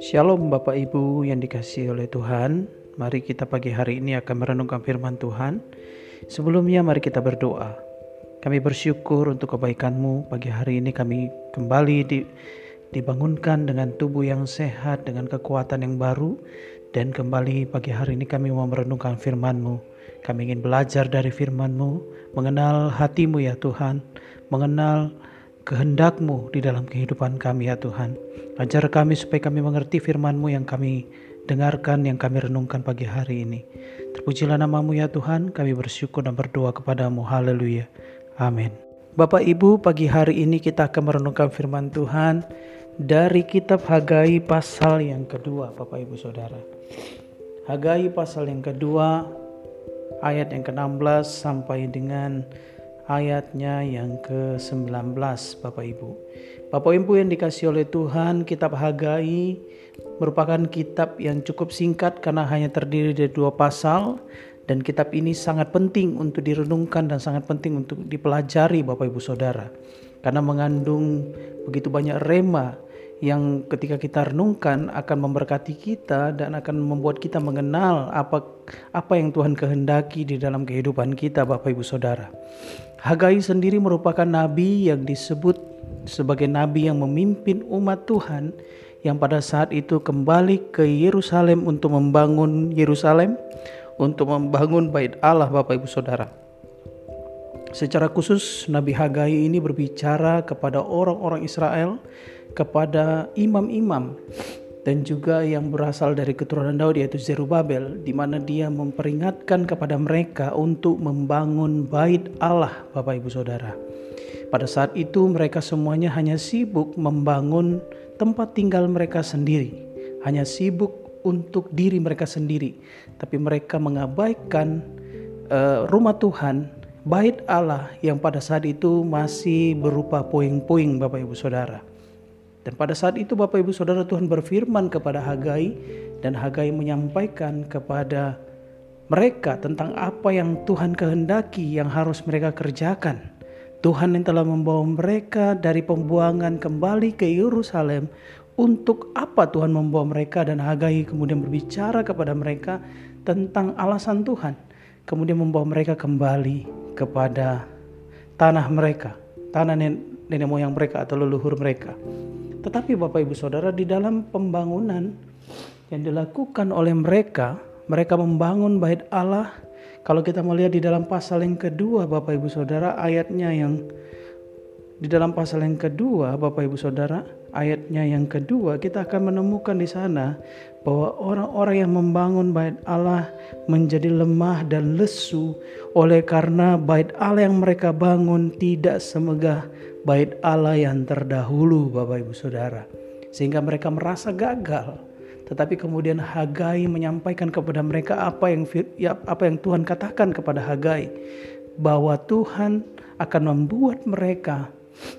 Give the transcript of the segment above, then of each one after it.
Shalom Bapak Ibu yang dikasihi oleh Tuhan. Mari kita pagi hari ini akan merenungkan firman Tuhan. Sebelumnya mari kita berdoa. Kami bersyukur untuk kebaikanmu. Pagi hari ini kami kembali di, dibangunkan dengan tubuh yang sehat Dengan kekuatan yang baru. Dan kembali pagi hari ini kami mau merenungkan firman-Mu. Kami ingin belajar dari firman-Mu. Mengenal hatimu ya Tuhan. Mengenal kehendakmu di dalam kehidupan kami ya Tuhan. Ajar kami supaya kami mengerti firman-Mu yang kami dengarkan, yang kami renungkan pagi hari ini. Terpujilah namamu ya Tuhan, kami bersyukur dan berdoa kepadamu. Haleluya. Amin. Bapak Ibu, pagi hari ini kita akan merenungkan firman Tuhan dari kitab Hagai pasal yang kedua, Bapak Ibu Saudara. Hagai pasal yang kedua, ayat yang ke-16 sampai dengan ayatnya yang ke-19 Bapak Ibu. Bapak Ibu yang dikasih oleh Tuhan, kitab Hagai merupakan kitab yang cukup singkat karena hanya terdiri dari dua pasal dan kitab ini sangat penting untuk direnungkan dan sangat penting untuk dipelajari Bapak Ibu Saudara. Karena mengandung begitu banyak rema yang ketika kita renungkan akan memberkati kita dan akan membuat kita mengenal apa apa yang Tuhan kehendaki di dalam kehidupan kita Bapak Ibu Saudara. Hagai sendiri merupakan nabi yang disebut sebagai nabi yang memimpin umat Tuhan yang pada saat itu kembali ke Yerusalem untuk membangun Yerusalem, untuk membangun bait Allah Bapak Ibu Saudara. Secara khusus Nabi Hagai ini berbicara kepada orang-orang Israel kepada imam-imam dan juga yang berasal dari keturunan Daud yaitu Zerubabel di mana dia memperingatkan kepada mereka untuk membangun bait Allah Bapak Ibu Saudara. Pada saat itu mereka semuanya hanya sibuk membangun tempat tinggal mereka sendiri, hanya sibuk untuk diri mereka sendiri, tapi mereka mengabaikan uh, rumah Tuhan, bait Allah yang pada saat itu masih berupa puing-puing Bapak Ibu Saudara. Dan pada saat itu Bapak Ibu Saudara Tuhan berfirman kepada Hagai dan Hagai menyampaikan kepada mereka tentang apa yang Tuhan kehendaki yang harus mereka kerjakan. Tuhan yang telah membawa mereka dari pembuangan kembali ke Yerusalem untuk apa Tuhan membawa mereka dan Hagai kemudian berbicara kepada mereka tentang alasan Tuhan kemudian membawa mereka kembali kepada tanah mereka tanah nenek moyang mereka atau leluhur mereka tetapi Bapak Ibu Saudara di dalam pembangunan yang dilakukan oleh mereka, mereka membangun bait Allah. Kalau kita melihat di dalam pasal yang kedua Bapak Ibu Saudara ayatnya yang di dalam pasal yang kedua Bapak Ibu Saudara ayatnya yang kedua kita akan menemukan di sana bahwa orang-orang yang membangun bait Allah menjadi lemah dan lesu oleh karena bait Allah yang mereka bangun tidak semegah bait Allah yang terdahulu Bapak Ibu Saudara. Sehingga mereka merasa gagal. Tetapi kemudian Hagai menyampaikan kepada mereka apa yang ya, apa yang Tuhan katakan kepada Hagai bahwa Tuhan akan membuat mereka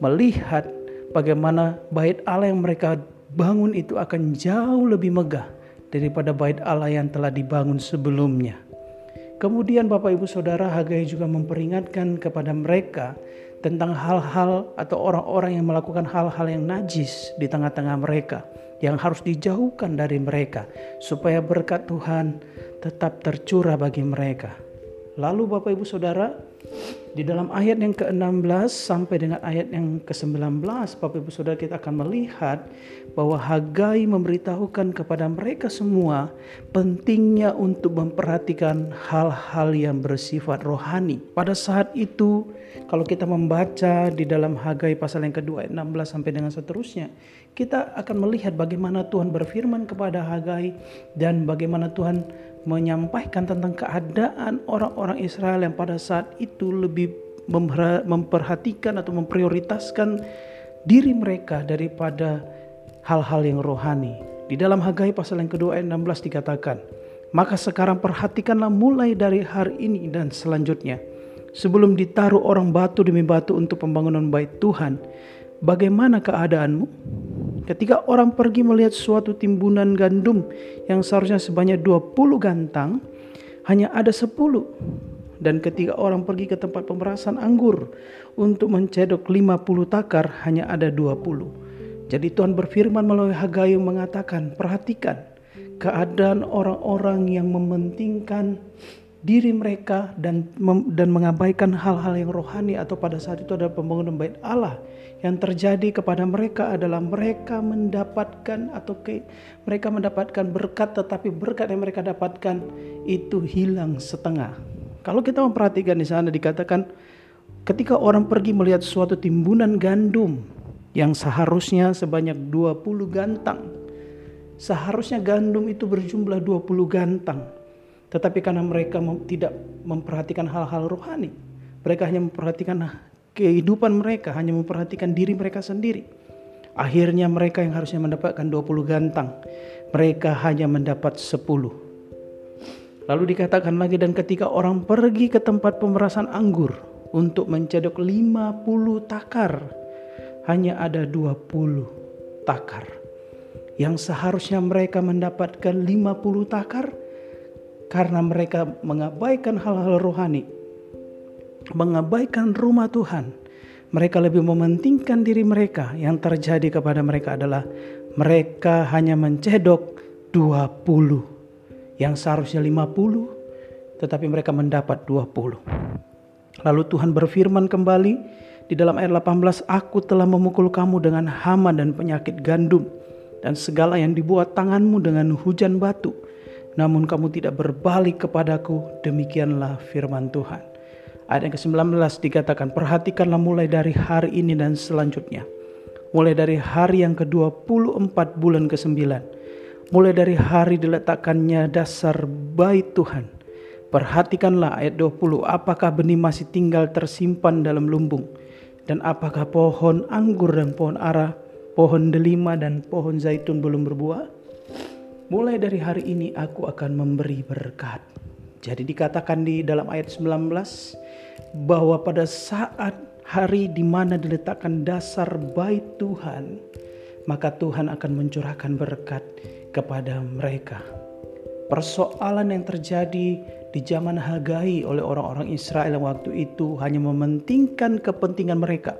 melihat bagaimana bait Allah yang mereka bangun itu akan jauh lebih megah daripada bait Allah yang telah dibangun sebelumnya. Kemudian Bapak Ibu Saudara Hagai juga memperingatkan kepada mereka tentang hal-hal atau orang-orang yang melakukan hal-hal yang najis di tengah-tengah mereka yang harus dijauhkan dari mereka supaya berkat Tuhan tetap tercurah bagi mereka. Lalu Bapak Ibu Saudara, di dalam ayat yang ke-16 sampai dengan ayat yang ke-19 Bapak Ibu Saudara kita akan melihat bahwa Hagai memberitahukan kepada mereka semua pentingnya untuk memperhatikan hal-hal yang bersifat rohani. Pada saat itu kalau kita membaca di dalam Hagai pasal yang kedua ayat 16 sampai dengan seterusnya, kita akan melihat bagaimana Tuhan berfirman kepada Hagai dan bagaimana Tuhan menyampaikan tentang keadaan orang-orang Israel yang pada saat itu lebih memperhatikan atau memprioritaskan diri mereka daripada hal-hal yang rohani. Di dalam Hagai pasal yang kedua ayat 16 dikatakan, Maka sekarang perhatikanlah mulai dari hari ini dan selanjutnya. Sebelum ditaruh orang batu demi batu untuk pembangunan bait Tuhan, bagaimana keadaanmu? Ketika orang pergi melihat suatu timbunan gandum yang seharusnya sebanyak 20 gantang, hanya ada 10. Dan ketika orang pergi ke tempat pemerasan anggur untuk mencedok 50 takar hanya ada 20. Jadi Tuhan berfirman melalui Hagai mengatakan, perhatikan keadaan orang-orang yang mementingkan diri mereka dan dan mengabaikan hal-hal yang rohani atau pada saat itu adalah pembangunan bait Allah yang terjadi kepada mereka adalah mereka mendapatkan atau ke, mereka mendapatkan berkat tetapi berkat yang mereka dapatkan itu hilang setengah. Kalau kita memperhatikan di sana dikatakan ketika orang pergi melihat suatu timbunan gandum yang seharusnya sebanyak 20 gantang. Seharusnya gandum itu berjumlah 20 gantang tetapi karena mereka tidak memperhatikan hal-hal rohani, mereka hanya memperhatikan kehidupan mereka, hanya memperhatikan diri mereka sendiri. Akhirnya mereka yang harusnya mendapatkan 20 gantang, mereka hanya mendapat 10. Lalu dikatakan lagi dan ketika orang pergi ke tempat pemerasan anggur untuk mencedok 50 takar, hanya ada 20 takar. Yang seharusnya mereka mendapatkan 50 takar, karena mereka mengabaikan hal-hal rohani, mengabaikan rumah Tuhan. Mereka lebih mementingkan diri mereka. Yang terjadi kepada mereka adalah mereka hanya mencedok 20 yang seharusnya 50 tetapi mereka mendapat 20. Lalu Tuhan berfirman kembali di dalam ayat 18, Aku telah memukul kamu dengan hama dan penyakit gandum dan segala yang dibuat tanganmu dengan hujan batu namun kamu tidak berbalik kepadaku, demikianlah firman Tuhan. Ayat yang ke-19 dikatakan, perhatikanlah mulai dari hari ini dan selanjutnya. Mulai dari hari yang ke-24 bulan ke-9. Mulai dari hari diletakkannya dasar bait Tuhan. Perhatikanlah ayat 20, apakah benih masih tinggal tersimpan dalam lumbung? Dan apakah pohon anggur dan pohon ara, pohon delima dan pohon zaitun belum berbuah? Mulai dari hari ini aku akan memberi berkat. Jadi dikatakan di dalam ayat 19 bahwa pada saat hari di mana diletakkan dasar bait Tuhan, maka Tuhan akan mencurahkan berkat kepada mereka. Persoalan yang terjadi di zaman Hagai oleh orang-orang Israel waktu itu hanya mementingkan kepentingan mereka,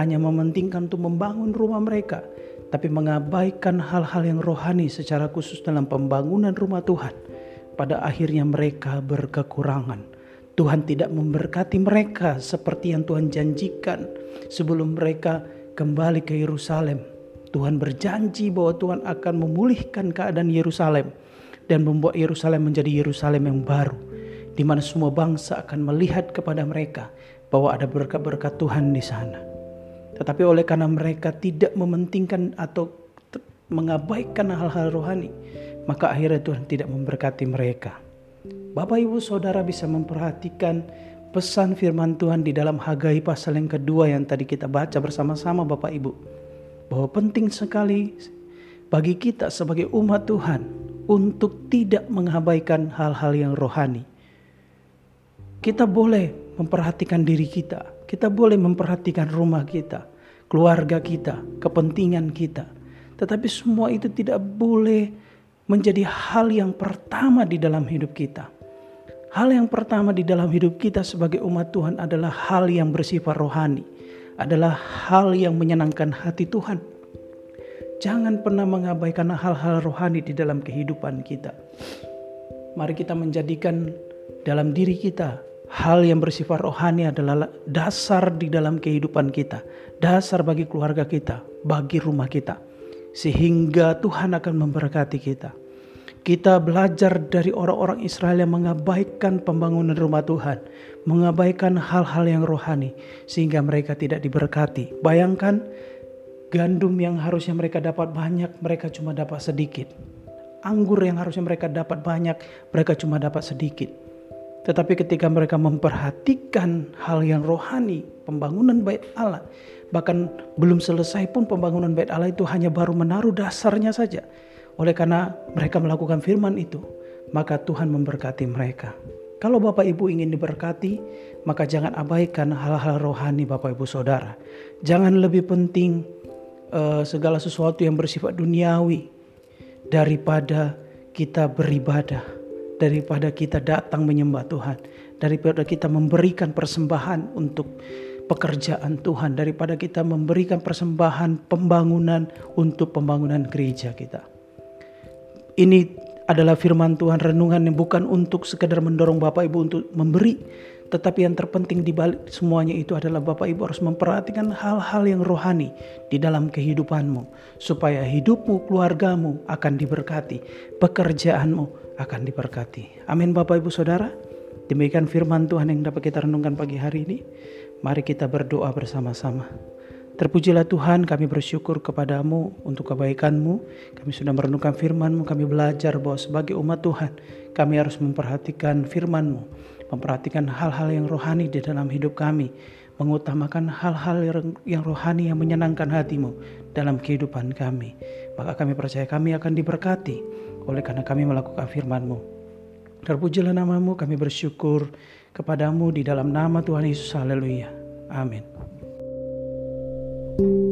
hanya mementingkan untuk membangun rumah mereka, tapi mengabaikan hal-hal yang rohani secara khusus dalam pembangunan rumah Tuhan, pada akhirnya mereka berkekurangan. Tuhan tidak memberkati mereka seperti yang Tuhan janjikan sebelum mereka kembali ke Yerusalem. Tuhan berjanji bahwa Tuhan akan memulihkan keadaan Yerusalem dan membuat Yerusalem menjadi Yerusalem yang baru, di mana semua bangsa akan melihat kepada mereka bahwa ada berkat-berkat Tuhan di sana. Tetapi oleh karena mereka tidak mementingkan atau mengabaikan hal-hal rohani, maka akhirnya Tuhan tidak memberkati mereka. Bapak Ibu Saudara bisa memperhatikan pesan firman Tuhan di dalam Hagai pasal yang kedua yang tadi kita baca bersama-sama Bapak Ibu. Bahwa penting sekali bagi kita sebagai umat Tuhan untuk tidak mengabaikan hal-hal yang rohani. Kita boleh memperhatikan diri kita, kita boleh memperhatikan rumah kita, keluarga kita, kepentingan kita. Tetapi semua itu tidak boleh menjadi hal yang pertama di dalam hidup kita. Hal yang pertama di dalam hidup kita sebagai umat Tuhan adalah hal yang bersifat rohani, adalah hal yang menyenangkan hati Tuhan. Jangan pernah mengabaikan hal-hal rohani di dalam kehidupan kita. Mari kita menjadikan dalam diri kita hal yang bersifat rohani adalah dasar di dalam kehidupan kita, dasar bagi keluarga kita, bagi rumah kita, sehingga Tuhan akan memberkati kita. Kita belajar dari orang-orang Israel yang mengabaikan pembangunan rumah Tuhan, mengabaikan hal-hal yang rohani, sehingga mereka tidak diberkati. Bayangkan gandum yang harusnya mereka dapat banyak, mereka cuma dapat sedikit. Anggur yang harusnya mereka dapat banyak, mereka cuma dapat sedikit tetapi ketika mereka memperhatikan hal yang rohani, pembangunan bait Allah, bahkan belum selesai pun pembangunan bait Allah itu hanya baru menaruh dasarnya saja. Oleh karena mereka melakukan firman itu, maka Tuhan memberkati mereka. Kalau Bapak Ibu ingin diberkati, maka jangan abaikan hal-hal rohani Bapak Ibu Saudara. Jangan lebih penting uh, segala sesuatu yang bersifat duniawi daripada kita beribadah daripada kita datang menyembah Tuhan, daripada kita memberikan persembahan untuk pekerjaan Tuhan, daripada kita memberikan persembahan pembangunan untuk pembangunan gereja kita. Ini adalah firman Tuhan renungan yang bukan untuk sekedar mendorong Bapak Ibu untuk memberi, tetapi yang terpenting di balik semuanya itu adalah Bapak Ibu harus memperhatikan hal-hal yang rohani di dalam kehidupanmu supaya hidupmu, keluargamu akan diberkati, pekerjaanmu akan diberkati. Amin Bapak Ibu Saudara. Demikian firman Tuhan yang dapat kita renungkan pagi hari ini. Mari kita berdoa bersama-sama. Terpujilah Tuhan, kami bersyukur kepadamu untuk kebaikanmu. Kami sudah merenungkan firmanmu, kami belajar bahwa sebagai umat Tuhan, kami harus memperhatikan firmanmu, memperhatikan hal-hal yang rohani di dalam hidup kami, mengutamakan hal-hal yang rohani yang menyenangkan hatimu dalam kehidupan kami. Maka kami percaya kami akan diberkati oleh karena kami melakukan firmanmu. Terpujilah namamu, kami bersyukur kepadamu di dalam nama Tuhan Yesus. Haleluya. Amin. thank you